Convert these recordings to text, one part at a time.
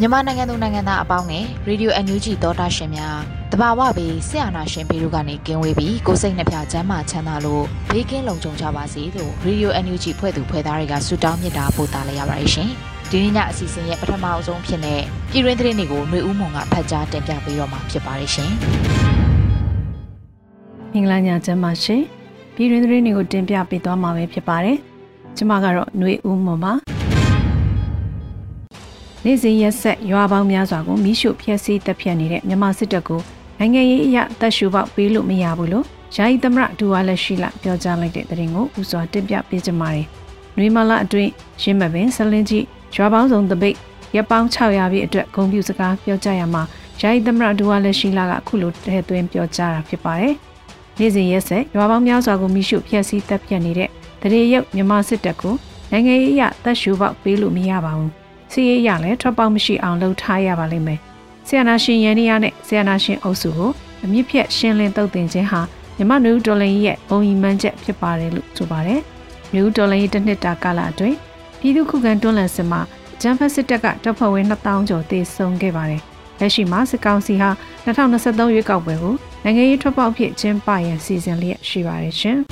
မြန်မာနိုင်ငံသူနိုင်ငံသားအပေါင်းနဲ့ Radio NUG သောတာရှင်များတဘာဝဘေးဆရာနာရှင်ပေတို့ကနေကင်းဝေးပြီးကိုစိတ်နှပြချမ်းသာချမ်းသာလို့ဘေးကင်းလုံခြုံကြပါစေလို့ Radio NUG ဖွဲ့သူဖွဲ့သားတွေကဆုတောင်းမေတ္တာပို့သလိုက်ရပါတယ်ရှင်။ဒီနေ့ညအစီအစဉ်ရဲ့ပထမအဆုံးဖြစ်တဲ့ပြည်တွင်းသတင်းတွေကိုຫນွေဦးမွန်ကဖတ်ကြားတင်ပြပေးတော့မှာဖြစ်ပါတယ်ရှင်။မင်္ဂလာညချမ်းပါရှင်။ပြည်တွင်းသတင်းတွေကိုတင်ပြပေးသွားမှာပဲဖြစ်ပါတယ်။ကျွန်မကတော့ຫນွေဦးမွန်ပါ။ နေ့စဉ်ရက်ဆက်ရွာပေါင်းများစွာကိုမိရှုဖျက်ဆီးတပ်ဖြတ်နေတဲ့မြန်မာစစ်တပ်ကိုနိုင်ငံရေးအရတပ်ရှုပေါက်ပေးလို့မရဘူးလို့ယာယီသမရဒူဝါလက်ရှိလာပြောကြားလိုက်တဲ့သတင်းကိုဥစွာတင်ပြပေးကြပါမယ်။နွေမလာအတွင်းရင်းမပင်ဆလင်းကြီးရွာပေါင်းစုံတပိတ်ရပ်ပေါင်း600ပြည့်အတွက်ဂုံပြူစကားပြောကြားရမှာယာယီသမရဒူဝါလက်ရှိလာကအခုလိုထည့်သွင်းပြောကြားတာဖြစ်ပါတယ်။နေ့စဉ်ရက်ဆက်ရွာပေါင်းများစွာကိုမိရှုဖျက်ဆီးတပ်ဖြတ်နေတဲ့တရေရုပ်မြန်မာစစ်တပ်ကိုနိုင်ငံရေးအရတပ်ရှုပေါက်ပေးလို့မရပါဘူး။ စီးရေးရလဲထွက်ပေါက်မရှိအောင်လှုပ်ထားရပါလိမ့်မယ်။ဆီယနာရှင်ရန်နီယာနဲ့ဆီယနာရှင်အုပ်စုကိုအမြင့်ဖြတ်ရှင်းလင်းတုတ်တင်ခြင်းဟာမြမနူဒေါ်လန်ရဲ့ဘုံရီမှန်းချက်ဖြစ်ပါတယ်လို့ဆိုပါတယ်။နူဒေါ်လန်ရဲ့တစ်နှစ်တာကာလအတွင်းပြည်သူ့ခုခံတွန်းလှန်စစ်မှာဂျမ်ဖက်စစ်တပ်ကတပ်ဖွဲ့ဝင်2000ကျော်သေဆုံးခဲ့ပါတယ်။လက်ရှိမှာစစ်ကောင်စီဟာ2023ရွေးကောက်ပွဲကိုနိုင်ငံရေးထွက်ပေါက်ဖြစ်ကျင်းပရန်စီစဉ်လျက်ရှိပါတယ်ရှင်။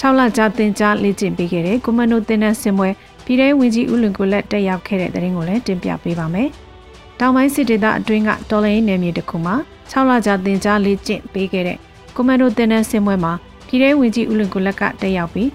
6လကြာတင်ကြားလေ့ကျင့်ပေးခဲ့တဲ့ကွန်မန်ဒိုတင်နန်းစင်ပွဲ ပြည်ထောင်ဝင်ကြီးဦးလွင်ကိုလက်တက်ရောက်ခဲ့တဲ့တဲ့ရင်ကိုလည်းတင်ပြပေးပါမယ်။တောင်ပိုင်းစစ်ဒေသအတွင်းကတော်လိုင်းနယ်မြေတစ်ခုမှာ6လကြာတင်ကြားလေ့ကျင့်ပေးခဲ့တဲ့ကွန်မန်ဒိုတင်နန်းစင်ပွဲမှာပြည်ထောင်ဝင်ကြီးဦးလွင်ကိုလက်ကတက်ရောက်ပြီး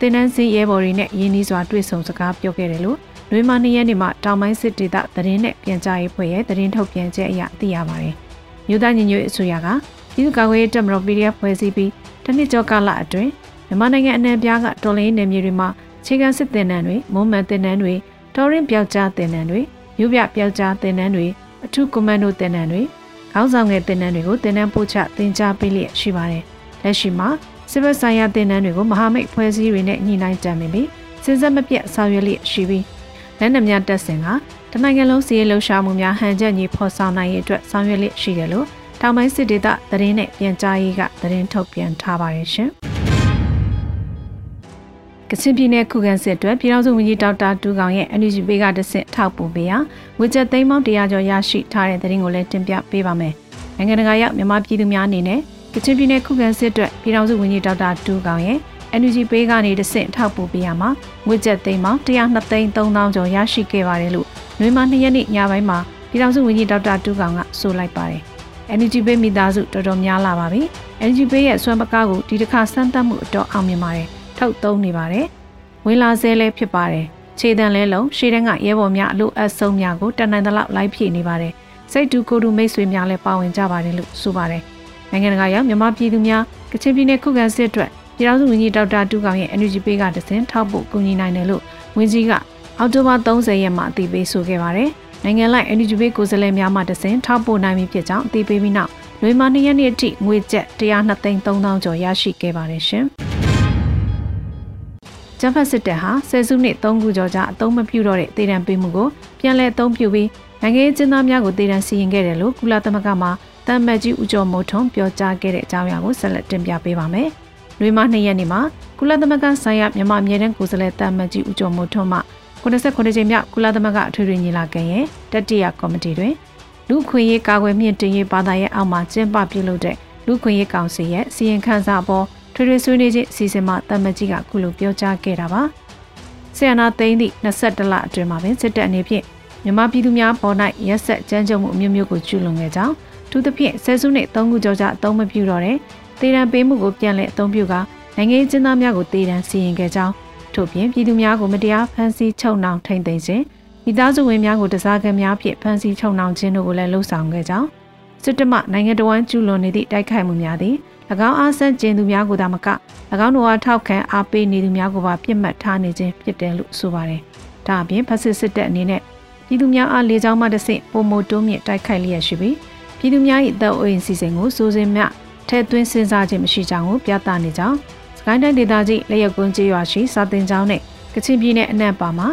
တင်နန်းစင်ရဲဘော်တွေနဲ့ရင်းနှီးစွာတွေ့ဆုံစကားပြောခဲ့တယ်လို့လွေမာနှစ်ရက်နေ့မှာတောင်ပိုင်းစစ်ဒေသသတင်းနဲ့ပြန်ကြားရေးဖွဲ့ရဲ့သတင်းထုတ်ပြန်ချက်အရသိရပါတယ်။မြို့သားညီညွတ်အစိုးရကပြည်သူ့ကာကွယ်ရေးတပ်မတော် PDF ဖွဲ့စည်းပြီးတနစ်ကျော်ကာလအတွင်းမြန်မာနိုင်ငံအနှံ့ပြားကတော်လိုင်းနယ်မြေတွေမှာ ခြေခံစစ်တင်နန်းတွေမုံမှန်တင်နန်းတွေတော်ရင်ပြောက်ကြားတင်နန်းတွေမြို့ပြပြောက်ကြားတင်နန်းတွေအထူးကွန်မန်ဒိုတင်နန်းတွေခေါင်းဆောင်ငယ်တင်နန်းတွေကိုတင်နန်းပို့ချတင် जा ပေးလျက်ရှိပါတယ်လက်ရှိမှာစစ်ဘက်ဆိုင်ရာတင်နန်းတွေကိုမဟာမိတ်ဖွဲ့စည်းတွေနဲ့ညှိနှိုင်းကြံပြီးစဉ်ဆက်မပြတ်ဆောင်ရွက်လျက်ရှိပြီးလက်နက်များတပ်ဆင်ကတနိုင်ငံလုံးစီးရဲလှုပ်ရှားမှုများဟန်ချက်ညီဖော်ဆောင်နိုင်ရေးအတွက်ဆောင်ရွက်လျက်ရှိတယ်လို့တောင်ပိုင်းစစ်ဒေသသတင်းနဲ့ပြန်ကြားရေးကသတင်းထုတ်ပြန်ထားပါတယ်ရှင်။ ကချင်ပြည်နယ်ခုခံစစ်အတွက်ပြည်ထောင်စုဝန်ကြီးဒေါက်တာတူကောင်ရဲ့ NUG ပေးကတဆင့်ထောက်ပို့ပေးရာဝေချက်သိမ်းပေါင်းတရားကျော်ရရှိထားတဲ့သတင်းကိုလည်းတင်ပြပေးပါမယ်။နိုင်ငံတကာရောက်မြန်မာပြည်သူများအနေနဲ့ကချင်ပြည်နယ်ခုခံစစ်အတွက်ပြည်ထောင်စုဝန်ကြီးဒေါက်တာတူကောင်ရဲ့ NUG ပေးကနေတဆင့်ထောက်ပို့ပေးရမှာငွေကျပ်သိမ်းပေါင်း102သိန်း3000ကျော်ရရှိခဲ့ပါတယ်လို့နှွေးမ2ရက်နေ့ညပိုင်းမှာပြည်ထောင်စုဝန်ကြီးဒေါက်တာတူကောင်ကဆိုလိုက်ပါတယ်။ NUG ပေးမိသားစုတော်တော်များလာပါပြီ။ NUG ပေးရဲ့ဆွမ်းပကားကိုဒီတစ်ခါစမ်းသပ်မှုအတော်အောင်မြင်ပါတယ်။ ထုတ်သုံးနေပါတယ်။ဝင်လာဆဲလဲဖြစ်ပါတယ်။ခြေတံလဲလုံးရှေ့တန်းကရဲဘော်များအလို့အဆုံးများကိုတန်နိုင်သလောက်လိုက်ဖြည့်နေပါတယ်။စိတ်တူကိုတူမိတ်ဆွေများလည်းပါဝင်ကြပါတယ်လို့ဆိုပါတယ်။နိုင်ငံတကာရောက်မြန်မာပြည်သူများကချင်ပြည်နယ်ခုခံစစ်အတွက်ပြည်ထောင်စုဝန်ကြီးဒေါက်တာတူကောင်ရဲ့ energy pay ကတစင်ထောက်ဖို့ကူညီနိုင်တယ်လို့ဝန်ကြီးကအောက်တိုဘာ30ရက်မှာအသိပေးဆိုခဲ့ပါတယ်။နိုင်ငံလိုက် energy pay ကိုယ်စားလှယ်များမှတစင်ထောက်ပို့နိုင်ပြီဖြစ်ကြောင်းအသိပေးပြီးနောက်လွေမာ၂ရက်နေ့အထိငွေကျပ်102သိန်း3000ကျော်ရရှိခဲ့ပါတယ်ရှင်။ ဂျမ်ဖတ်စစ်တပ်ဟာဆယ်စုနှစ်၃ခုကျော်ကြာအသုံးမပြုတော့တဲ့ဒေသံပေးမှုကိုပြန်လည်အသုံးပြုပြီးနိုင်ငံရေးကျင်းသားများကိုဒေသံစီရင်ခဲ့တယ်လို့ကုလသမဂ္ဂမှတမ်မတ်ကြီးဦးကျော်မိုးထွန်းပြောကြားခဲ့တဲ့အကြောင်းအရာကိုဆက်လက်တင်ပြပေးပါမယ်။လွေမနှစ်ရက်နေ့မှာကုလသမဂ္ဂဆိုင်ရာမြန်မာအမြဲတမ်းကိုယ်စားလှယ်တမ်မတ်ကြီးဦးကျော်မိုးထွန်းမှ89ကြိမ်မြောက်ကုလသမဂ္ဂအထွေထွေညီလာခံရဲ့တတိယကော်မတီတွင်လူခွင့်ရေးကာကွယ်မြင့်တင်ရေးဘာသာရဲ့အောက်မှာကျင်းပပြုလုပ်တဲ့လူခွင့်ရေးကောင်စီရဲ့စီရင်ခန့်စာအပေါ် ထွေထွေဆွေးနွေးခြင်းအစီအစဉ်မှာတမကြီးကခုလိုပြောကြားခဲ့တာပါဆီယနာသိန်းသည့်22လအတွင်းမှာပင်စစ်တပ်အနေဖြင့်မြန်မာပြည်သူများပေါ်၌ရက်ဆက်ကြမ်းကြုတ်မှုအမျိုးမျိုးကိုကျူးလွန်ခဲ့ကြောင်းသူသဖြင့်ဆယ်စုနှစ်3ခုကျော်ကြာအသုံးမပြုတော့တဲ့တေရန်ပေးမှုကိုပြန်လည်အသုံးပြုကာနိုင်ငံရေးကျင်းသားများကိုတေရန်စီရင်ခဲ့ကြောင်းထို့ပြင်ပြည်သူများကိုမတရားဖမ်းဆီးချုပ်နှောင်ထိန်သိမ်းခြင်းမိသားစုဝင်များကိုတစားကများဖြင့်ဖမ်းဆီးချုပ်နှောင်ခြင်းတို့ကိုလည်းလှုံ့ဆော်ခဲ့ကြောင်းစစ်တမနိုင်ငံတော်ဝန်ကျူးလွန်နေသည့်တိုက်ခိုက်မှုများသည်၎ င်းအားဆန်းကျင်သူများကိုသာမက၎င်းတို့အားထောက်ခံအားပေးနေသူများကိုပါပြစ်မှတ်ထားနေခြင်းဖြစ်တယ်လို့ဆိုပါတယ်။ဒါအပြင်ဖက်စစ်စစ်တပ်အနေနဲ့ပြည်သူများအားလေကြောင်းမှတဆင့်ပုံမတိုးမြင့်တိုက်ခိုက်လျက်ရှိပြီးပြည်သူများ၏အသက်အိုးအိမ်စီစဉ်ကိုစိုးစင်မြထဲသွင်းစဉ်းစားခြင်းမရှိကြောင်းကိုပြသနေကြောင်းစကိုင်းတိုင်းဒေသကြီးလက်ရက်ကွန်းကျေးရွာရှိစာတင်ကျောင်းနဲ့ကချင်ပြည်နယ်အနှံ့ပါမှာ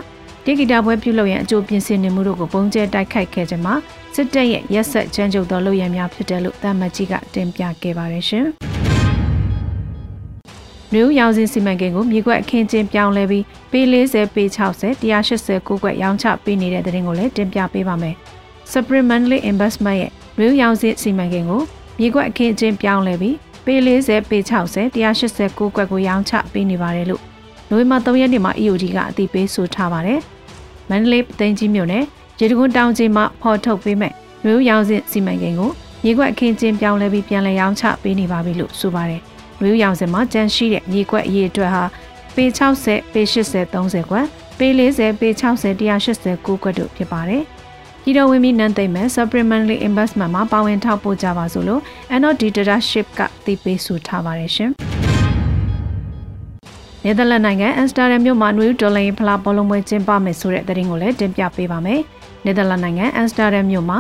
တေဂီတာပွဲပြုလုပ်ရန်အကျိုးပြင်ဆင်နေမှုတို့ကိုပုံကျဲတိုက်ခိုက်ခဲ့ခြင်းမှာ စစ်တပ်ရဲ့ရက်ဆက်ချမ်းကျုပ်သောလုပ်ရများဖြစ်တယ်လို့တမတ်ကြီးကတင်ပြခဲ့ပါတယ်ရှင်။မြို့ရောင်စင်စီမံကိန်းကိုမြေကွက်အခင်းချင်းပြောင်းလဲပြီးပေ40ပေ60 189ကွက်ရောင်းချပေးနေတဲ့တဲ့ရင်ကိုလည်းတင်ပြပေးပါမယ်။ Supplementary Investment ရဲ့မြို့ရောင်စင်စီမံကိန်းကိုမြေကွက်အခင်းချင်းပြောင်းလဲပြီးပေ40ပေ60 189ကွက်ကိုရောင်းချပေးနေပါတယ်လို့နိုဝင်ဘာ3ရက်နေ့မှာ EOD ကအသိပေးဆိုထားပါတယ်။မန္တလေးသိန်းကြီးမြို့နယ် ရေတကွန်းတောင်ကြီးမှာဖော်ထုတ်ပေးမဲ့မြို့ရောင်စင်စီမံကိန်းကိုမြေကွက်အခင်းချင်းပြောင်းလဲပြီးပြန်လည်ရောင်းချပေးနေပါပြီလို့ဆိုပါတယ်။မြို့ရောင်စင်မှာကျန်ရှိတဲ့မြေကွက်အရေးအတွက်ဟာပေ60ပေ80 30ကွက်ပေ40ပေ60 189ကွက်တို့ဖြစ်ပါတယ်။ပြည်တော်ဝင်ပြီးနန်းသိမ့်မဲ့ supplementary investment မှာပါဝင်ထောက်ပို့ကြပါစို့လို့ NOD Leadership ကသိပေးဆိုထားပါတယ်ရှင်။နယ်သာလန်နိုင်ငံအမ်စတာဒမ်မြို့မှာနွေဦးဒေါ်လာဖလားဘောလုံးပွဲကျင်းပမယ်ဆိုတဲ့သတင်းကိုလည်းတင်ပြပေးပါမယ်။ နယ်သာလန်နိုင်ငံအမ်စတာဒမ်မြို့မှာ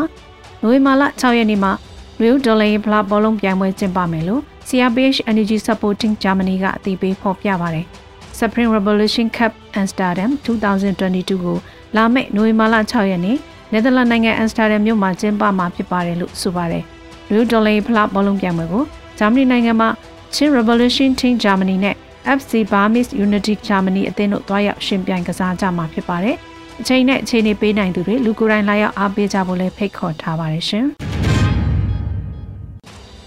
နိုဝင်ဘာလ6ရက်နေ့မှာနွေဦးဒေါ်လာဖလားဘောလုံးပြိုင်ပွဲကျင်းပမယ်လို့ CRPH Energy Supporting Germany ကအသိပေးဖော်ပြပါတယ်။ Spring Revolution Cup Amsterdam 2022ကိုလာမယ့်နိုဝင်ဘာလ6ရက်နေ့နယ်သာလန်နိုင်ငံအမ်စတာဒမ်မြို့မှာကျင်းပမှာဖြစ်ပါတယ်လို့ဆိုပါတယ်။လူဒေါ်လာဖလားဘောလုံးပြိုင်ပွဲကိုဂျာမနီနိုင်ငံမှာ Chin Revolution Team Germany နဲ့ FC Burmese Unity Germany အသင်းတို့တွားရောက်ရှင်ပြိုင်ကစားကြမှာဖြစ်ပါတယ်။ အချိန်နဲ့အချိန်နေပေးနိုင်သူတွေလူကိုယ်တိုင်လာရောက်အားပေးကြဖို့လည်းဖိတ်ခေါ်ထားပါတယ်ရှင်။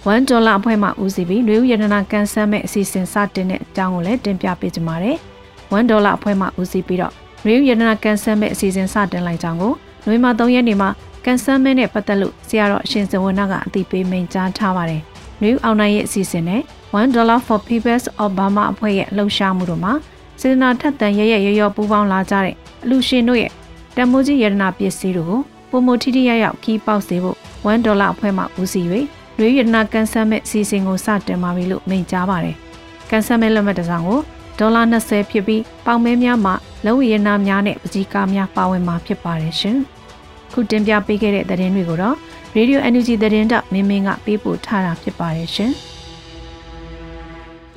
1ဒေါ်လာအဖွဲ့မှဦးစီးပြီးလူဦးရတနာကန်ဆန်းမဲ့အစီအစဉ်စတင်တဲ့အကြောင်းကိုလည်းတင်ပြပေးကြပါမယ်။1ဒေါ်လာအဖွဲ့မှဦးစီးပြီးတော့လူဦးရတနာကန်ဆန်းမဲ့အစီအစဉ်စတင်လိုက်ကြောင်းကိုနွေမှာ3ရက်နေ့မှာကန်ဆန်းမဲ့နဲ့ပတ်သက်လို့ဆရာတော်အရှင်စဝနာကအသိပေးမိန့်ကြားထားပါတယ်။နွေအောင်နိုင်ရဲ့အစီအစဉ်နဲ့1 dollar for peoples of Burma အဖွဲ့ရဲ့လှုပ်ရှားမှုတို့မှာ စေတနာထက်သန်ရရရရပူးပေါင်းလာကြတဲ့အလူရှင်တို့ရဲ့တမိုးကြီးရတနာပစ္စည်းတို့ကိုပုံမထိထိရရောက်ခီးပေါက်စေဖို့1ဒေါ်လာအဖွဲ့မှဦးစီး၍လွေရတနာကန်ဆယ်မဲ့အစီအစဉ်ကိုစတင်ပါပြီလို့မိန့်ကြားပါတယ်။ကန်ဆယ်မဲ့လက်မှတ်တစ်စောင်ကိုဒေါ်လာ20ဖြစ်ပြီးပေါင်မဲများမှလုံရနာများနဲ့ပကြီးကားများပါဝင်မှာဖြစ်ပါတယ်ရှင်။ခုတင်ပြပေးခဲ့တဲ့သတင်းတွေကိုတော့ Radio Energy သတင်းတောက်မင်းမင်းကပေးပို့ထားတာဖြစ်ပါတယ်ရှင်။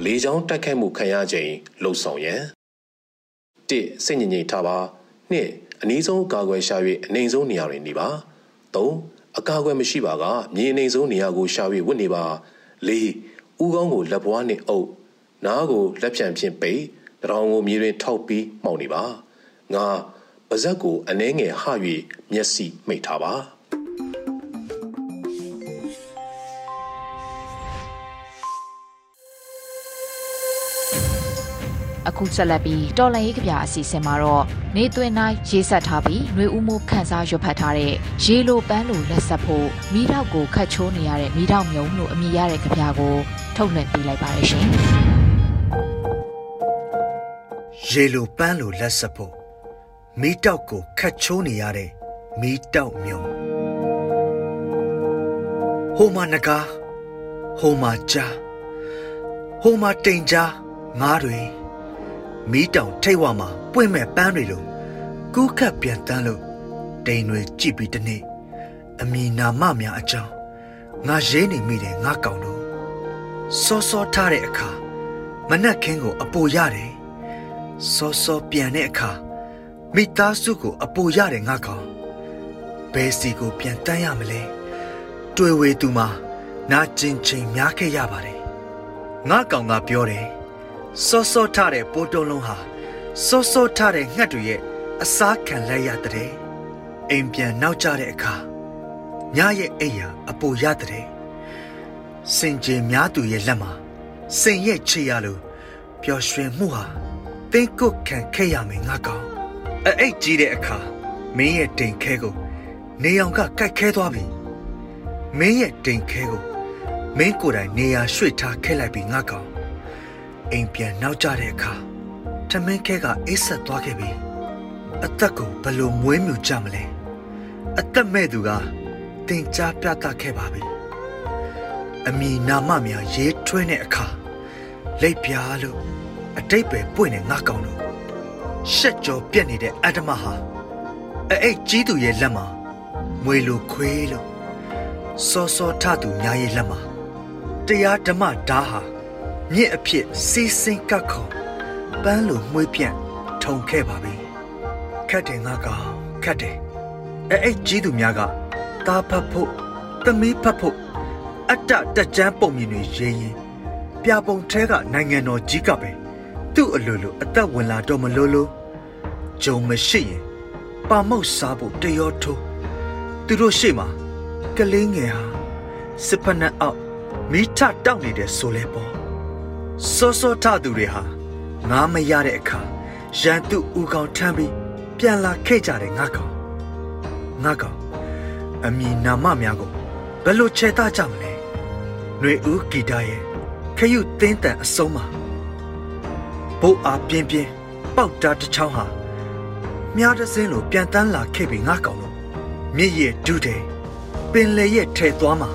လေချောင်းတက်ခတ်မှုခံရချိန်လှုပ်ဆောင်ရန်၁စိတ်ငြိမ်ငြိမ်ထားပါ၂အနည်းဆုံးကာကွယ်ရှာ၍အနိုင်ဆုံးနေရာတွင်နေပါ၃အကာအကွယ်မရှိပါကမြေအနေဆုံးနေရာကိုရှာ၍ဝတ်နေပါလေးဥကောင်းကိုလက်ဘွားနှင့်အုပ်နားကိုလက်ဖြံဖြင့်ပိတ်တရောင်ကိုမြေတွင်ထောက်ပြီးမှောက်နေပါငါပါဇက်ကိုအနှဲငယ်ဟ၍မျက်စိမိတ်ထားပါ အခုဆက်လက်ပြီးတော်လန်ရေးကြပြအစီအစဉ်မှာတော့နေသွင်းတိုင်းရေးဆက်ထားပြီးနှွေဦးမှုခန်းစားရွတ်ဖတ်ထားတဲ့ရေလိုပန်းလိုလက်ဆက်ဖို့မိတော့ကိုခတ်ချိုးနေရတဲ့မိတော့မြုံလို့အမည်ရတဲ့ကြပြကိုထုတ်လွှင့်ပေးလိုက်ပါရရှင်ရေလိုပန်းလိုလက်ဆက်ဖို့မိတော့ကိုခတ်ချိုးနေရတဲ့မိတော့မြုံဟိုမှာနဂါဟိုမှာကြားဟိုမှာတိမ်ကြားငားတွေ မီးတောင်ထိတ်ဝမှာပွင့်မဲ့ပန်းတွေလိုကူးခတ်ပြန်တန်းလို့တိမ်တွေကြည့်ပြီးတနေ့အမီနာမများအကြောင်းငါရေးနေမိတယ်ငါကောင်တို့စောစောထားတဲ့အခါမနှက်ခင်းကို အပူရတယ်စောစောပြန်တဲ့အခါမိသားစုကို အပူရတယ်ငါကောင်ဘယ်စီကို ပြန်တန်းရမလဲတွေ့ဝေသူမှာနာကျင်ချိန်များခဲ့ရပါတယ်ငါကောင်ကပြောတယ် စောစောထတဲ့ပိုးတုံးလုံးဟာစောစောထတဲ့ငှက်တွေရဲ့အစားခံလိုက်ရတဲ့အိမ်ပြန်နောက်ကျတဲ့အခါညရဲ့အိယာအပူရတဲ့စင်ကြေများသူရဲ့လက်မှာစင်ရဲ့ချေရလို့ပျော်ရွှင်မှုဟာတင်းကုတ်ခံခဲ့ရမယ်ငါကောင်အအိတ်ကြီးတဲ့အခါမင်းရဲ့တိမ်ခဲကိုနေအောင်ကကိုက်ခဲသွားပြီမင်းရဲ့တိမ်ခဲကိုမင်းကိုယ်တိုင်နေရာရွှေ့ထားခဲ့လိုက်ပြီငါကောင် အိမ်ပြန်နောက်ကျတဲ့အခါထမင်းခဲကအိတ်ဆက်သွားခဲ့ပြီအသက်ကိုဘလို့မွေးမြူကြမလဲအသက်မဲ့သူကတင်ကြားပြသခဲ့ပါပြီအမိနာမများရေးထွဲတဲ့အခါလိပ်ပြားလို့အတိတ်ပဲပွင့်နေငါကောင်လို့ရှက်ကြောပြက်နေတဲ့အတ္တမဟာအဲ့အဲ့ကြီးသူရဲ့လက်မှာမွေလိုခွေးလို့စောစောထသူများရဲ့လက်မှာတရားဓမ္မဓာဟာ မြင့်အဖြစ်စီးစင်းကတ်ခုံပန်းလိုမှွေးပြန့်ထုံခဲ့ပါပြီခတ်တယ်ငါကောင်ခတ်တယ်အဲ့အဲ့ကြီးသူများကတာဖတ်ဖို့သမီးဖတ်ဖို့အတ္တတက်ကြမ်းပုံမြင်တွေရေးရင်ပြပုံထဲကနိုင်ငံတော်ကြီးကပဲသူ့အလိုလိုအသက်ဝင်လာတော့မလို့လို့ဂျုံမရှိရင်ပါမောက်စားဖို့တရောထိုးသူတို့ရှေ့မှာကလေးငယ်ဟာစစ်ဖက်နဲ့အောက်မိထတောက်နေတဲ့ဆိုလဲပေါ့ စောစောထသူတွေဟာငားမရတဲ့အခါရန်သူဦးကောင်ထမ်းပြီးပြန်လာခဲ့ကြတယ်ငါကောင်ငါကောင်အမည်နာမများကိုဘယ်လိုချေတာကြမလဲຫນွေဦးဂီတရဲ့ခရုတင်းတန်အဆုံးမှာဘိုးအားပြင်းပြင်းပေါက်တာတစ်ချောင်းဟာမြားတစင်းလိုပြန်တန်းလာခဲ့ပြီငါကောင်လို့မြစ်ရဲ့ဒုတဲ့ပင်လေရဲ့ထဲသွားမှာ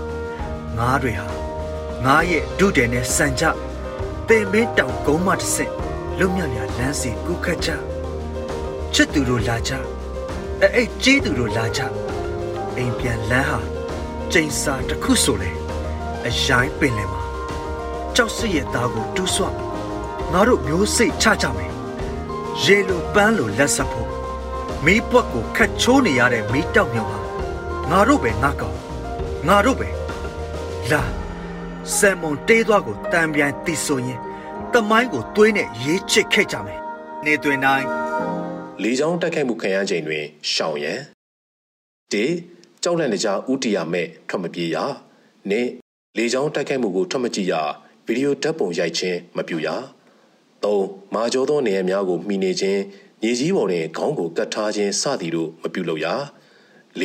ငါးတွေဟာငါးရဲ့ဒုတဲ့နဲ့စံကြ တင်မင်းတောင်ကုန်းမတစ်ဆင့်လွတ်မြောက်ရာလမ်းစီကူခတ်ကြချစ်သူတို့လာကြအဲ့အဲ့ကြီးသူတို့လာကြအိမ်ပြန်လမ်းဟာကျိန်စာတစ်ခုဆိုလေအရိုင်းပင်လယ်မှာကြောက်စစ်ရဲ့သားကိုတူးဆွငါတို့မျိုးစိတ်ချကြမယ်ရေလိုပန်းလိုလက်ဆက်ဖို့မီးပွက်ကိုခတ်ချိုးနေရတဲ့မီးတောက်မြောင်ဟာငါတို့ပဲငါကောင်ငါတို့ပဲလာ ဆမ်မွန်တေးသွားကိုတံပြန်တီဆိုရင်တမိုင်းကိုသွေးနဲ့ရေးချစ်ခဲ့ကြမယ်နေတွင်တိုင်းလေကြောင်းတိုက်ခိုက်မှုခံရချိန်တွင်ရှောင်ရန်တေကြောက်လန့်နေကြဥတီယာမဲ့ထွက်မပြေရနှင့်လေကြောင်းတိုက်ခိုက်မှုကိုထွက်မကြည့်ရဗီဒီယိုဓာတ်ပုံရိုက်ခြင်းမပြုရ၃မာကျော်သောနေရာများကိုမှီနေခြင်းမြေကြီးပေါ်တွင်ခေါင်းကိုကတ်ထားခြင်းစသည်တို့မပြုလုပ်ရ၄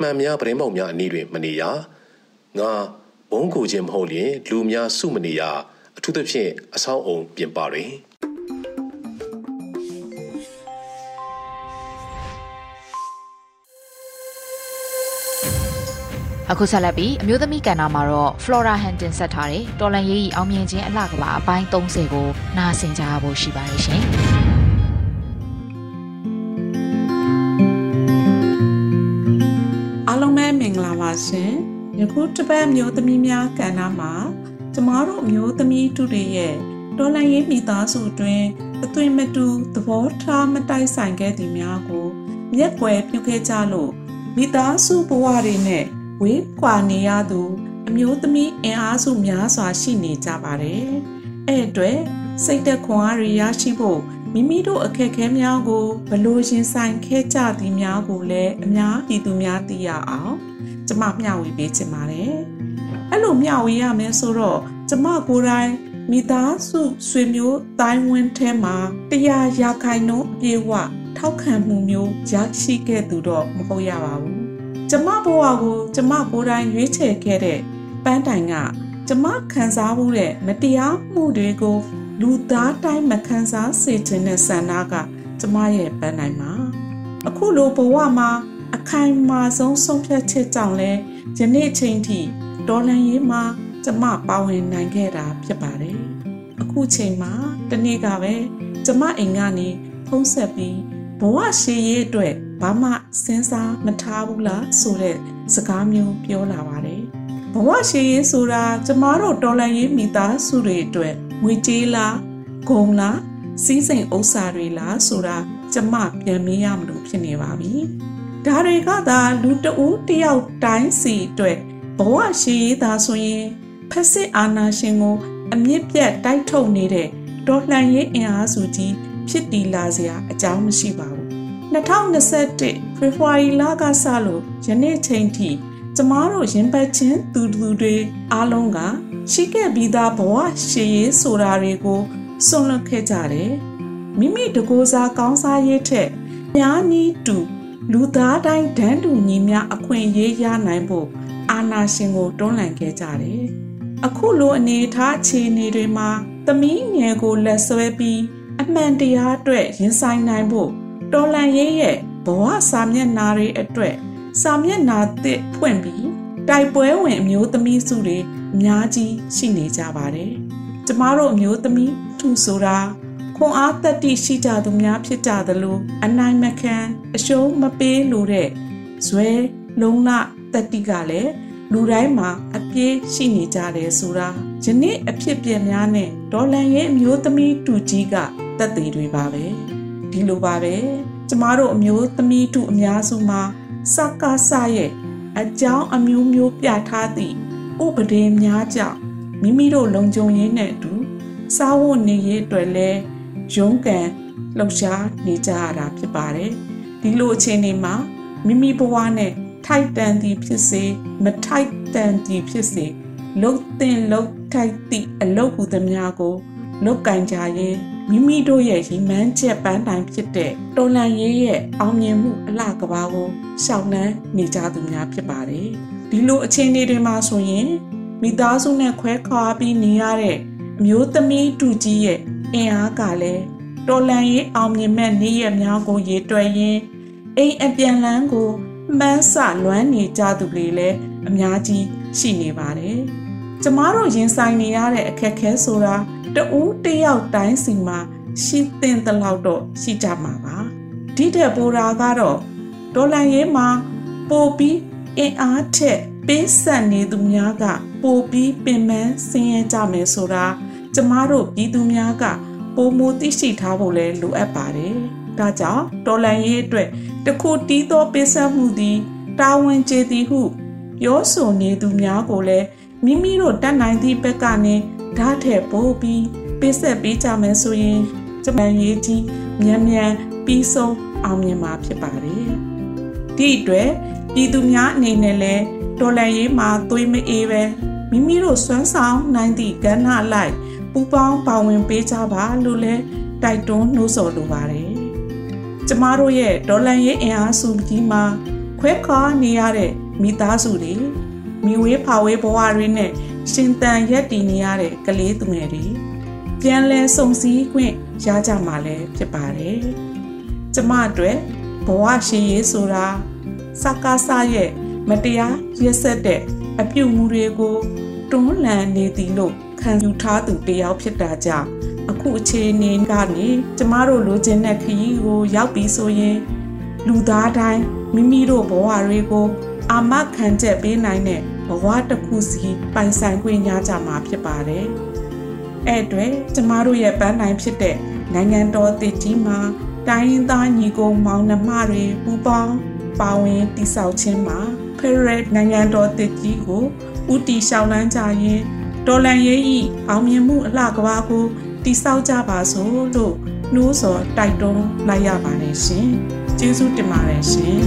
မှန်များပရင်ပေါက်များအနည်းတွင်မနေရငါ ဘုံကိုခြင်းမဟုတ်လျင်လူများစုမနေရအထူးသဖြင့်အဆောက်အုံပြင်ပတွင်အခုဆက်လက်ပြီးအမျိုးသမီးကန်နာမှာတော့ Flora Hanton ဆက်ထားတဲ့တော်လန်ရေးကြီးအောင်မြင်ခြင်းအလှကပါအပိုင်း30ကိုနားဆင်ကြဖို့ရှိပါတယ်ရှင်။အားလုံးပဲမင်္ဂလာပါရှင်။ ယခုတစ်ပတ်မျိုးသမီးများကဏ္ဍမှာကျမတို့မျိုးသမီးတို့ရဲ့တော်လန်ရေးမိသားစုတွင်အသွင်မတူသဘောထားမတိုက်ဆိုင်ခဲ့သည်များကိုမျက်ွယ်ပြုခဲ့ကြလို့မိသားစုဘဝတွေနဲ့ဝေးကွာနေရသူ အမျိုးသမီးအင်အားစုများစွာရှိနေကြပါတယ်။အဲ့အတွက်စိတ်သက်ခွန်အားရရရှိဖို့မိမိတို့အခက်အခဲများကိုဘလို့ရင်ဆိုင်ခဲ့ကြသည်များကိုလည်းအများပြည်သူများသိရအောင် ကျမမျှဝေပေးချင်ပါတယ်။အဲ့လိုမျှဝေရမယ်ဆိုတော့ကျမကိုယ်တိုင်မိသားစုဆွေမျိုးတိုင်းဝန်းထဲမှာတရားရာခိုင်နှုန်းအပြည့်အဝထောက်ခံမှုမျိုးရရှိခဲ့သူတော့မဟုတ်ရပါဘူး။ကျမဘဝကိုကျမကိုယ်တိုင်ရွေးချယ်ခဲ့တဲ့ပန်းတိုင်ကကျမခံစားမှုတဲ့မတရားမှုတွေကိုလူသားတိုင်းမခံစားစေခြင်းနဲ့ဆန္ဒကကျမရဲ့ပန်းနိုင်မှာအခုလိုဘဝမှာ အခိုင်အမာဆုံးဆုံးဖြတ်ချက်ကြောင့်လဲယနေ့ချိန်ထိဒေါ်လန်ရေးမှာကျမပါဝင်နိုင်ခဲ့တာဖြစ်ပါတယ်အခုချိန်မှာတနေ့ကပဲကျမအိမ်ကနေဖုံးဆက်ပြီးဘဝရှိရေးအတွက်ဘာမှစဉ်းစားမထားဘူးလားဆိုတဲ့စကားမျိုးပြောလာပါတယ်ဘဝရှိရေးဆိုတာကျမတို့တော်လန်ရေးမိသားစုတွေအတွက်ငွေကြေးလားဂုံလားစီးစိမ်ဥစ္စာတွေလားဆိုတာကျမပြန်မေးရမလို့ဖြစ်နေပါပြီ ဒါတွေကသာလူတဦးတယောက်တိုင်းစီအတွက်ဘဝရှိရေးသာဆိုရင်ဖက်စစ်အာဏာရှင်ကို အမြင့်ပြတ်တိုက်ထုတ်နေတဲ့တော်လှန်ရေးအင်အားစုကြီးဖြစ်တည်လာစရာအကြောင်းမရှိပါဘူး2021ဖေဖော်ဝါရီလကစလို့ယနေ့ချိန်ထိကျမတို့ရင်ပတ်ချင်းသူသူတွေအားလုံးကရှိခဲ့ပြီးသားဘဝရှေးရေးဆိုတာတွေကိုစွန့်လွတ်ခဲ့ကြတယ်မိမိတကိုးစားကောင်းစားရေးထက်များနီးတူ လူသားတိုင်းဒန်းတူညီမျှအခွင့်အရေးရနိုင်ဖို့အာဏာရှင်ကိုတွန်းလှန်ခဲ့ကြတယ်အခုလိုအနေအထားအခြေအနေတွေမှာသမီးငယ်ကိုလက်ဆွဲပြီးအမှန်တရားအတွက်ရင်ဆိုင်နိုင်ဖို့တော်လန်ရေးရဲ့ဘဝစာမျက်နှာတွေအတွက်စာမျက်နှာသစ်ဖွင့်ပြီးတိုက်ပွဲဝင်အမျိုးသမီးစုတွေအများကြီးရှိနေကြပါတယ်။ကျမတို့အမျိုးသမီးသူဆိုတာ ခွန်အားတက်တိရှိကြသူများဖြစ်ကြသလိုအနိုင်မခံအရှုံးမပေးလို့တဲ့ဇွဲလုံးလတက်တိကလည်းလူတိုင်းမှာအပြည့်ရှိနေကြတယ်ဆိုတာယနေ့အဖြစ်ပြက်များနဲ့ဒေါ်လန်ရဲ့အမျိုးသမီးတူကြီးကတက်သေးတွေပါပဲဒီလိုပါပဲကျမတို့အမျိုးသမီးတူအများစုမှာစကားဆရဲ့အကြောင်းအမျိုးမျိုးပြထားသည့်ဥပဒေများကြောင့်မိမိတို့လုံခြုံရေးနဲ့အတူစားဝတ်နေရေးအတွက်လဲရု န်းကန်လှုပ်ရှားနေကြရတာဖြစ်ပါတယ်ဒီလိုအခြေအနေမှာမိမိဘဝနဲ့ထိုက်တန်သည်ဖြစ်စေမထိုက်တန်သည်ဖြစ်စေလှုပ်တင်လှုပ်ထိုက်သည့်အလုပ်ဟူသည်များကိုလုတ်ကင်ကြရင်မိမိတို့ရဲ့ရီမန်းချက်ပန်းတိုင်ဖြစ်တဲ့တော်လန်ရေးရဲ့အောင်မြင်မှုအလှကဘာကိုရှောက်နှမ်းနေကြသူများဖြစ်ပါတယ်ဒီလိုအခြေအနေတွေမှာဆိုရင်မိသားစုနဲ့ခွဲခွာပြီးနေရတဲ့အမျိုးသမီးတူကြီးရဲ့ အင်အားကလည်းတော်လန်ရေးအောင်မြင်မဲ့နေ့ရက်များကိုရေတွက်ရင်းအိမ်အပြန်လန်းကိုမှန်းဆလွမ်းနေကြသူတွေလည်းအများကြီးရှိနေပါတယ်။ကျမတို့ရင်ဆိုင်နေရတဲ့အခက်အခဲဆိုတာတဦးတယောက်တိုင်းစီမှာရှိသင့်သလောက်တော့ရှိကြမှာပါ။ဒီတဲ့ပိုရာကတော့ဒေါ်လာရေးမှာပိုပြီးအင်အားထက်ပေးဆက်နေသူများကပိုပြီးပင်ပန်းဆင်းရဲကြမယ်ဆိုတာ ကျမတို့ပြည်သူများကပုံမူသိရှိထားဖို့လဲလိုအပ်ပါတယ်။ဒါကြောင့်တော်လန်ရေးအတွက်တခုတီးသောပေးဆက်မှုသည်တာဝန်ကျေသည်ဟုပြောဆိုနေသူများကိုလည်းမိမိတို့တတ်နိုင်သည့်ဘက်ကနေဓာတ်ထက်ပိုပြီးပေးဆက်ပေးကြမယ်ဆိုရင်ကျမရေးကြီးမြန်မြန်ပြီးဆုံးအောင်မြင်မှာဖြစ်ပါတယ်။ဒီအတွက်ပြည်သူများအနေနဲ့လည်းတော်လန်ရေးမှာသွေးမအေးပဲမိမိတို့စွမ်းဆောင်နိုင်သည့်ကဏ္ဍလိုက် ပူပေါင်းပါဝင်ပေးကြပါလို့လဲတိုက်တွန်းနှိုးဆော်လိုပါတယ်။ကျမတို့ရဲ့ဒေါ်လန်ရေးအင်အားစုကြီးမှာခွဲခါနေရတဲ့မိသားစုတွေမိဝေးဖာဝေးဘဝတွေနဲ့ရှင်တန်ရက်တည်နေရတဲ့ကလေးသူငယ်တွေပြန်လဲစုံစည်းခွင့်ရကြမှာလည်းဖြစ်ပါတယ်။ကျမအတွက်ဘဝရှိရေးဆိုတာစကားဆရဲ့မတရားရက်ဆက်တဲ့အပြုတ်မှုတွေကိုတွန်းလှန်နေသည်လို့ ခံယူထားသူတယောက်ဖြစ်တာကြောင့်အခုအခြေအနေကနေကျမတို့လိုချင်တဲ့ခရီးကိုရောက်ပြီးဆိုရင်လူသားတိုင်းမိမိတို့ဘဝတွေကိုအာမခံချက်ပေးနိုင်တဲ့ဘဝတစ်ခုစီပိုင်ဆိုင်ခွင့်ရကြမှာဖြစ်ပါတယ်။အဲ့အတွက်ကျမတို့ရဲ့ပန်းနိုင်ဖြစ်တဲ့နိုင်ငံတော်တည်ကြီးမှာတိုင်းရင်းသားညီကိုမောင်နှမတွေပူးပေါင်းပါဝင်တည်ဆောက်ခြင်းမှာဖရယ်နိုင်ငံတော်တည်ကြီးကိုဥတီရှောင်းလန်းကြရင် တော်လန်ရေးဤအောင်မြင်မှုအလှကဘာကိုတိဆောက်ကြပါစို့လို့နှိုးဆော်တိုက်တွန်းလိုက်ရပါတယ်ရှင်။ကျေးဇူးတင်ပါတယ်ရှင်။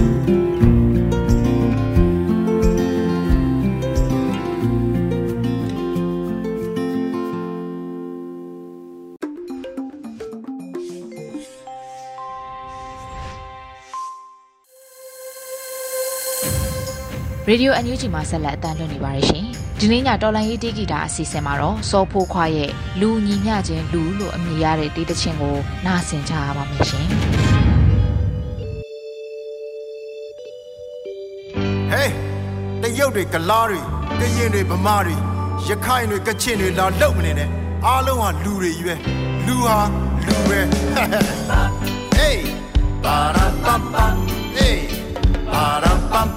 Radio NUG မှာဆက်လက်အသံလွှင့်နေပါတယ်ရှင်။ ဒီနေ့ညတော်လိုင်းရေးတေးဂီတာအစီအစဉ်မှာတော့စောဖိုးခွားရဲ့လူညီမျှခြင်းလူလို့အမည်ရတဲ့တေးသချင်းကိုနားဆင်ကြရပါမယ်ရှင်။ Hey တရုတ်တွေကလားတွေကရင်တွေဗမာတွေရခိုင်တွေကချင်တွေလာလောက်မနေနဲ့အားလုံးဟာလူတွေကြီးပဲလူဟာလူပဲ Hey ba ra pam pam Hey ba ra pam pam pam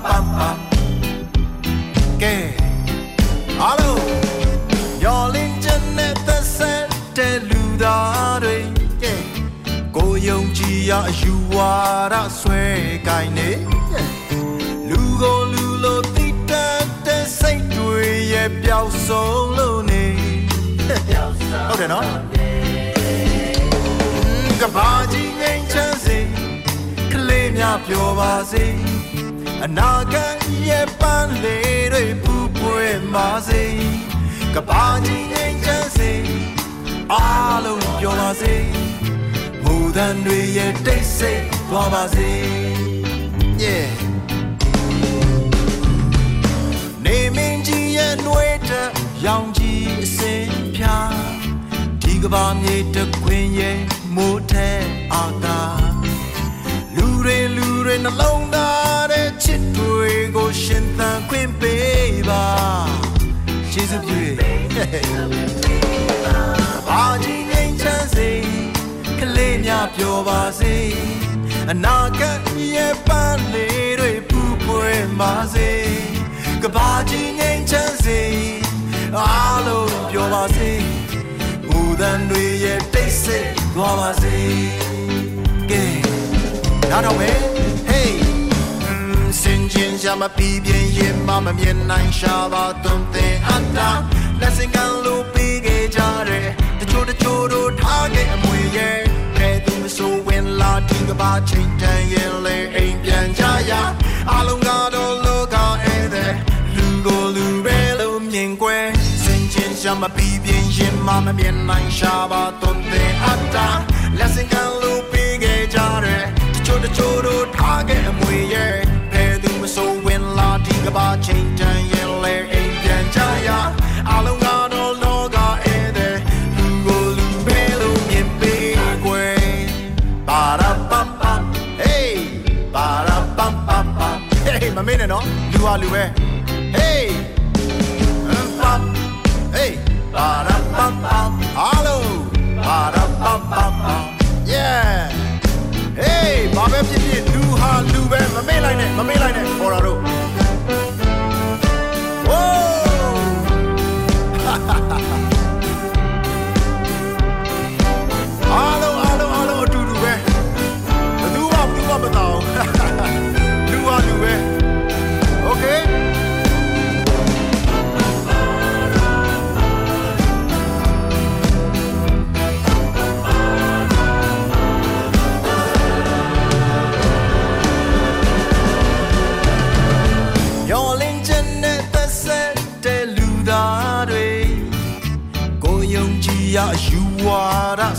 ယူဝါဒဆွဲကိုင်းနေလူကိုလူလိုတိတတ်တဲ့စိတ်တွေရဲ့ပျောက်ဆုံးလို့နေဟုတ်တယ်နော်ကဘာကြီးငိမ့်ချမ်းစေကလေးများပြောပါစေအနာဂတ်ရဲ့ပန်းလေးတွေပူပွေမာစေကဘာကြီးငိမ့်ချမ်းစေအားလုံးပြောပါစေ မူတန်တွေရဲ့တိတ်ဆိတ်သွားပါစေ yeah နေမင်းကြီးရဲ့နှွေးတဲ့ရောင်ကြီးအစင်ဖြာဒီကဘာမြေတခွင်ရဲ့မိုးထဲအာသာလူတွေလူတွေနှလုံးသားတဲ့ချစ်တွေကိုရှင်သန်ခွင့်ပေးပါယေရှုပြုဘာကြီးငိမ့်ချမ်းစေက လေးများပြောပါစေအနာဂတ်ရဲ့ပန်းလေးတွေပူပွေပါစေကဘာကြီးငိမ့်ချမ်းစေအားလုံးပြောပါစေဘူဒန်တွေရဲ့တိတ်ဆိတ်သွားပါစေကဲနားတော့မယ် hey စင်ကျင်ရှာမပြီးပြင်းရင်မမမြင်နိုင်ရှာပါသွန်သင်အပ်တာလက်စင်ကလို့ပြီးခဲ့ကြတယ်တချို့တချို့တို့ထားခဲ့အမွေရဲ့ကဲသူမ ဆိုဝင်လာဒီကဘာချိန်တန်ရင်လေအိမ်ပြန်ကြရအလုံးကတော့လောကဧည့်သည်လူကိုလူပဲလို့မြင်ကွယ်စင်ကျင်ရှာမပြီးပြင်းရင်မမမြင်နိုင်ရှာပါသွန်သင်အပ်တာလက်စင်ကလို့ပြီးခဲ့ကြတယ်တချို့တချို့တို့ထားခဲ့အမွေရဲ့ဘယ်သူမဆိုဝင်လာဒီကဘာချိန်တန်ရင်လေအိမ်ပြန်ကြရအလုံး မမင်းနဲ့နော်လူဟာလူပဲ hey ပပ hey ပါရပပ hello ပါရပပပ yeah hey ဘာပဲဖြစ်ဖြစ်လူဟာလူပဲမမေ့လိုက်နဲ့မမေ့လိုက်နဲ့ပေါ်တော်တို့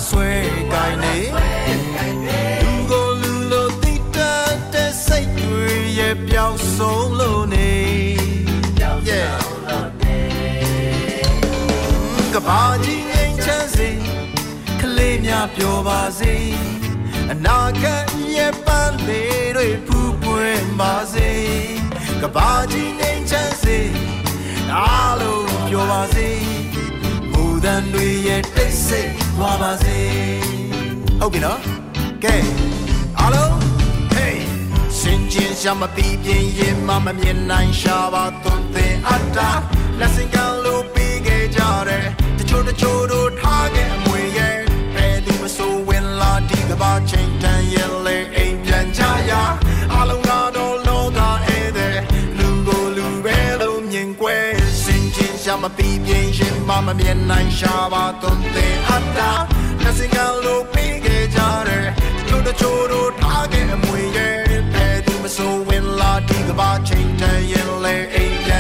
ဆွဲကိုင်းနေလူကိုလူလိုတိတတ်တဲ့စိတ်တွေရဲ့ပျောက်ဆုံးလို့နေ Yeah ကဘာကြီးငိမ့်ချမ်းစေကလေးများပြောပါစေအနာဂတ်ရဲ့ပန်းလေးတွေဖူးပွင့်ပါစေကဘာကြီးငိမ့်ချမ်းစေအားလုံးပြောပါစေမူတန်တွေရဲ့တိတ်ဆိတ် သွားပါစေဟုတ်ပြီနော်ကဲအားလုံး hey စင်ကျင်ရှာမပြီးပြင်းရင်မမမြင်နိုင်ရှာပါသွန်သင်အပ်တာလက်စင်ကလို့ပြီးခဲ့ကြတယ်တချို့တချို့တို့ထားခဲ့အမွေရဲ့ဘယ်သူမဆိုဝင်လာဒီကဘာချိန်တန်ရဲ့လေ ရှာမပြီးပြင်းရင်မမမြင်နိုင်ရှာပါသွန်သင်အပ်တာလက်စင်ကလို့ပြီးခဲ့ကြတယ်တချို့တချို့တို့ထားခဲ့အမွေရဲ့ဘယ်သူမဆိုဝင်လာဒီကဘာချိန်တန်ရင်လေအိမ်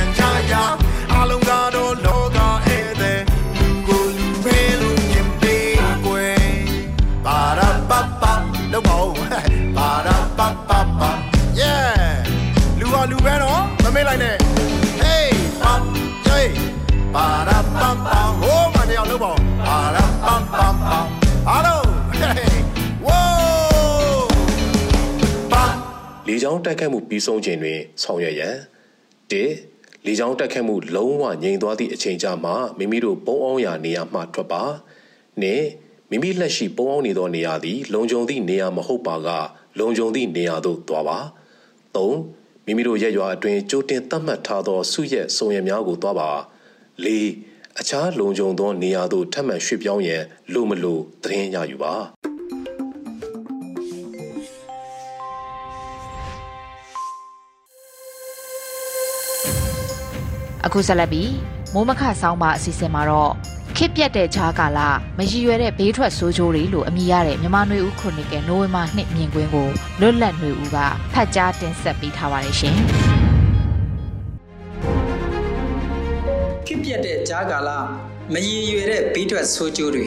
ပါရပပဟိုးမတရားလောက်ပါဦးပါရပပပအားလုံး hey whoa ပလေကြောင်းတိုက်ခတ်မှုပြီးဆုံးချိန်တွင် ဆောင်ရွက်ရန်၁လေကြောင်းတိုက်ခတ်မှုလုံးဝငြိမ်သွားသည့်အချိန်ကြာမှမိမိတို့ပုံအောင်ရာနေရာမှထွက်ပါ၂မိမိလက်ရှိပုံအောင်နေသောနေရာသည် လုံခြုံသည့်နေရာမဟုတ်ပါက လုံခြုံသည့်နေရာသို့သွားပါ၃မိမိတို့ရက်ရွာအတွင်းကြိုတင်သတ်မှတ်ထားသောစုရက်စုံရများကိုသွားပါ ၄အခြားလုံခြုံသောနေရာသို့ထပ်မံရွှေ့ပြောင်းရန်လိုမလိုသတင်းရယူပါအခုဆက်လက်ပြီးမိုးမခဆောင်းပါအစီအစဉ်မှာတော့ခစ်ပြက်တဲ့ခြားကာလမရည်ရွယ်တဲ့ဘေးထွက်ဆိုးကျိုးတွေလို့အမည်ရတဲ့မြန်မာနွေဦးခရိုနီကယ်နိုဝင်ဘာ2မြင်ကွင်းကိုလွတ်လပ်နွေဦးကဖတ်ကြားတင်ဆက်ပေးထားပါတယ်ရှင်။ က်တဲ့ကြားကာလမရည်ရွယ်တဲ့ဘေးထွက်ဆိုးကျိုးတွေ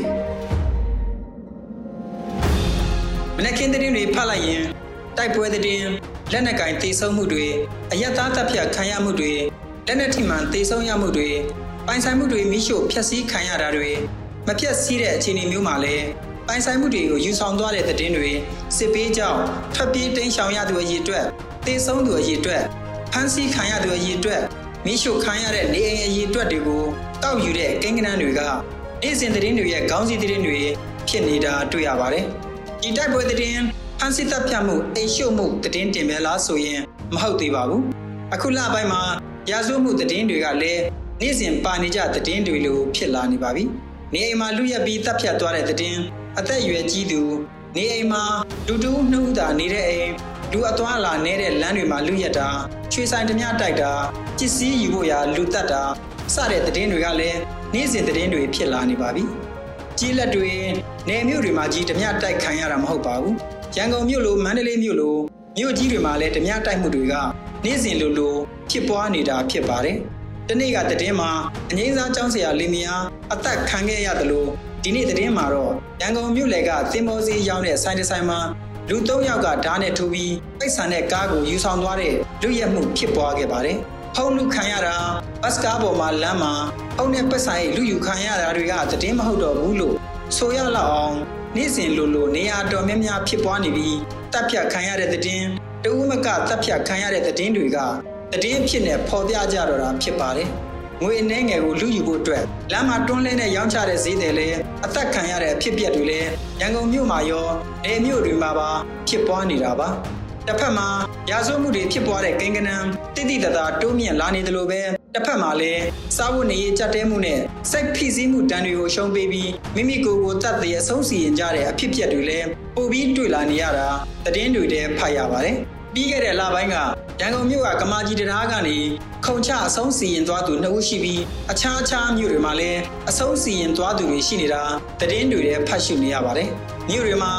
မနက်ခင်းသတင်းတွေဖတ်လိုက်ရင်တိုက်ပွဲသတင်းလက်နက်ကင်တေဆုံးမှုတွေအယက်သားတပ်ဖြတ်ခံရမှုတွေလက်နက်ထိမှန်တေဆုံးရမှုတွေပိုင်ဆိုင်မှုတွေမိရှို့ဖျက်ဆီးခံရတာတွေမပြတ်စည်းတဲ့အခြေအနေမျိုးမှာလည်းပိုင်ဆိုင်မှုတွေကိုယူဆောင်သွားတဲ့သတင်းတွေစစ်ပေးကြောင်းထွက်ပြေးတိမ်းရှောင်ရသူအရေးအတွက်တေဆုံးသူအရေးအတွက်ဖမ်းဆီးခံရသူအရေးအတွက်မိရှုခံရတဲ့နေအိမ်အရေးအတွက်တွေကို တောက်ယူတဲ့ကိန်းဂဏန်းတွေကနေ့စဉ်သတင်းတွေရဲ့ခေါင်းစည်းသတင်းတွေဖြစ်နေတာတွေ့ရပါတယ်။ဒီတိုက်ပွဲသတင်းဖမ်းဆီးတပ်ဖြတ်မှုအိမ်ရှုမှုသတင်းတင်ပဲလားဆိုရင်မဟုတ်သေးပါဘူး။အခုလပိုင်းမှာရာဇဝမှုသတင်းတွေကလည်းနေ့စဉ်ပါနေကြသတင်းတွေလိုဖြစ်လာနေပါပြီ။နေအိမ်မှာလူရက်ပြီးတပ်ဖြတ်သွားတဲ့သတင်းအသက်အရွယ်ကြီးသူနေအိမ်မှာလူတူးနှုတ်သာနေတဲ့အိမ်လူအသွားလာနေတဲ့လမ်းတွေမှာလူရက်တာချွေဆိုင်ဓမြတိုက်တာပစ္စည်းယူဖို့ရာလူတက်တာ စတဲ့သတင်းတွေကလည်းနေ့စဉ်သတင်းတွေဖြစ်လာနေပါပြီ။ကြီးလက်တွေနေမြို့တွေမှာကြီးဓမြတိုက်ခံရတာမဟုတ်ပါဘူး။ရန်ကုန်မြို့လိုမန္တလေးမြို့လိုမြို့ကြီးတွေမှာလည်းဓမြတိုက်မှုတွေကနေ့စဉ်လိုလိုဖြစ်ပွားနေတာဖြစ်ပါတယ်။တနေ့ကသတင်းမှာအငိမ့်စားကျောင်းဆရာလင်မယားအသက်ခံခဲ့ရတယ်လို့ဒီနေ့သတင်းမှာတော့ရန်ကုန်မြို့လယ်ကသင်္ဘောစီးရောင်းတဲ့ဆိုင်တစ်ဆိုင်မှာလူ၃ယောက်ကဓာတ်နဲ့ထိုးပြီးပိတ်ဆန်တဲ့ကားကိုယူဆောင်သွားတဲ့လူရက်မှုဖြစ်ပွားခဲ့ပါတယ်။ဖုံးလူခံရတာဘတ်စကားပေါ်မှာလမ်းမှာဖုံးနဲ့ပတ်ဆိုင်လူယူခံရတာတွေကသတင်းမဟုတ်တော့ဘူးလို့ဆိုရလောက်အောင်နေ့စဉ်လိုလိုနေရာတော်များများဖြစ်ပွားနေပြီးတပ်ဖြတ်ခံရတဲ့သတင်းတဦးမကတပ်ဖြတ်ခံရတဲ့သတင်းတွေကသတင်းဖြစ်နေပေါ်ပြကြတော့တာဖြစ်ပါတယ်။ငွေအနေငယ်ကိုလူယူဖို့အတွက်လမ်းမှာတွန်းလဲနဲ့ရောင်းချတဲ့ဈေးတွေလည်းအသက်ခံရတဲ့အဖြစ်အပျက်တွေလည်းရန်ကုန်မြို့မှာရောနေမြို့တွေမှာပါဖြစ်ပွားနေတာပါတစ်ဖက်မှာရာဇဝမှုတွေဖြစ်ပွားတဲ့ကိန်းကနံတိတိတသာတိုးမြင့်လာနေတယ်လို့ပဲ တစ်ဖက်မှာလည်းစားဝတ်နေရေးကြက်တဲမှုနဲ့စိတ်ဖိစီးမှုတန်တွေကိုရှုံးပေးပြီးမိမိကိုယ်ကိုတတ်တဲ့အဆုံးစီရင်ကြတဲ့အဖြစ်အပျက်တွေလည်းပိုပြီးတွေ့လာနေရတာသတင်းတွေထဲဖတ်ရပါတယ်ပြီးခဲ့တဲ့လပိုင်းကရန်ကုန်မြို့ကကမာကြီးတရားကနေခုံချအဆုံးစီရင်သွားသူနှစ်ဦးရှိပြီးအခြားအခြားမြို့တွေမှာလည်းအဆုံးစီရင်သွားသူတွေရှိနေတာသတင်းတွေထဲဖတ်ရှုနေရပါတယ်။မြို့တွေမှာ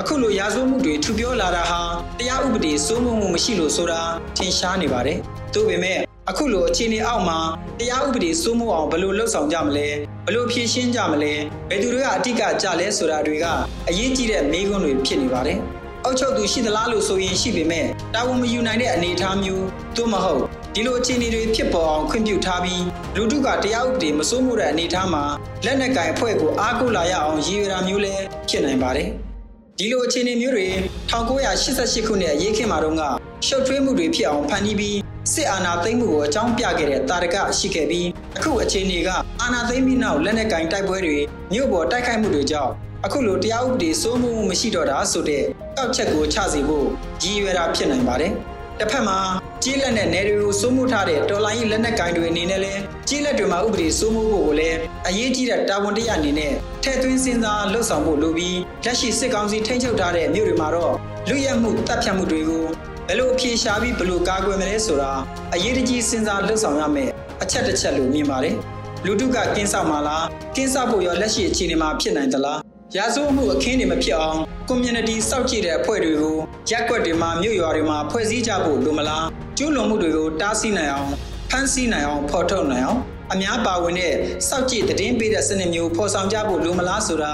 အခုလိုရာဇဝမှုတွေထူပြောလာတာဟာတရားဥပဒေစိုးမိုးမှုမရှိလို့ဆိုတာထင်ရှားနေပါတယ်။သို့ပေမဲ့ အခုလိုအခြေအနေအောက်မှာတရားဥပဒေစိုးမိုးအောင်ဘယ်လိုလှုပ်ဆောင်ကြမလဲဘယ်လိုဖြေရှင်းကြမလဲဘယ်သူတွေကအတိတ်ကကြလဲဆိုတာတွေကအရေးကြီးတဲ့မေးခွန်းတွေဖြစ်နေပါတယ်။အုပ်ချုပ်သူရှိသလားလို့ဆိုရင်ရှိပေမဲ့တာဝန်မယူနိုင်တဲ့အနေအထားမျိုးသို့မဟုတ်ဒီလိုအခြေအနေတွေဖြစ်ပေါ်အောင်ခွင့်ပြုထားပြီးလူထုကတရားဥပဒေမစိုးမိုးတဲ့အနေအထားမှာလက်နက်ကင်အဖွဲ့ကိုအားကိုးလာရအောင်ရည်ရွယ်တာမျိုးလည်းဖြစ်နိုင်ပါတယ်။ဒီလိုအခြေအနေမျိုးတွေ1988ခုနှစ်အရေးခင်မှာတော့ကရှုပ်ထွေးမှုတွေဖြစ်အောင်ဖန်တီးပြီး စစ်အာဏာသိမ်းမှုကိုအကြောင်းပြခဲ့တဲ့တာရကရှိခဲ့ပြီးအခုအခြေအနေကအာဏာသိမ်းပြီးနောက်လက်နက်ကင်တိုက်ပွဲတွေမြို့ပေါ်တိုက်ခိုက်မှုတွေကြောင့်အခုလိုတရားဥပဒေစိုးမိုးမှုမရှိတော့တာဆိုတဲ့ကောက်ချက်ကိုချစေဖို့ရည်ရွယ်တာဖြစ်နိုင်ပါတယ်။တစ်ဖက်မှာကြီးလက်နဲ့နယ်တွေကိုစိုးမိုးထားတဲ့တော်လိုင်းလက်နက်ကိုင်တွေအနေနဲ့လည်းကြီးလက်တွေမှာဥပဒေစိုးမိုးဖို့ကိုလည်းအရေးကြီးတဲ့တာဝန်တရားအနေနဲ့ထည့်သွင်းစဉ်းစားလှုပ်ဆောင်ဖို့လိုပြီးလက်ရှိစစ်ကောင်စီထိန်းချုပ်ထားတဲ့မြို့တွေမှာတော့လူရဲမှုတပ်ဖြတ်မှုတွေကို ဘယ်လိုအပြေရှားပြီးဘယ်လိုကာကွယ်မလဲဆိုတာအရေးတကြီးစဉ်းစားလှုပ်ဆောင်ရမယ်အချက်တစ်ချက်လို့မြင်ပါတယ်။လူတုကကင်းဆောက်မှာလားကင်းဆောက်ဖို့ရောလက်ရှိအခြေအနေမှာဖြစ်နိုင်သလားရာဇဝမှုအခင်းတွေမဖြစ်အောင် community စောင့်ကြည့်တဲ့အဖွဲ့တွေကိုရက်ွက်တွေမှာမြို့ရွာတွေမှာဖွဲ့စည်းကြဖို့လိုမလားကျူးလွန်မှုတွေကိုတားဆီးနိုင်အောင်ဖမ်းဆီးနိုင်အောင်ဖော်ထုတ်နိုင်အောင်အများပါဝင်တဲ့စောင့်ကြည့်သတင်းပေးတဲ့စနစ်မျိုးဖော်ဆောင်ကြဖို့လိုမလားဆိုတာ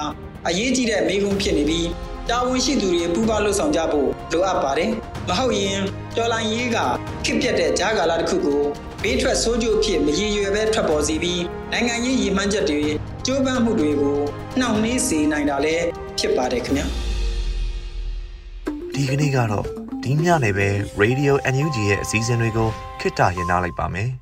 အရေးကြီးတဲ့မေးခွန်းဖြစ်နေပြီးတာဝန်ရှိသူတွေပူးပေါင်းလှုပ်ဆောင်ကြဖို့လိုအပ်ပါတယ် မဟုတ်ရင်တော်လိုင်းရေးကခစ်ပြက်တဲ့ဂျာကာလာတစ်ခုကိုဘေးထွက်ဆိုးကျိုးဖြစ်မရည်ရွယ်ပဲထွက်ပေါ်စီပြီးနိုင်ငံရေးရည်မှန်းချက်တွေကြိုးပမ်းမှုတွေကိုနှောင့်နှေးစေနိုင်တာလည်းဖြစ်ပါတယ်ခင်ဗျာဒီကနေ့ကတော့ဒီညနေပဲ Radio NUG ရဲ့အစည်းအဝေးကိုခਿੱတရနာလိုက်ပါမယ်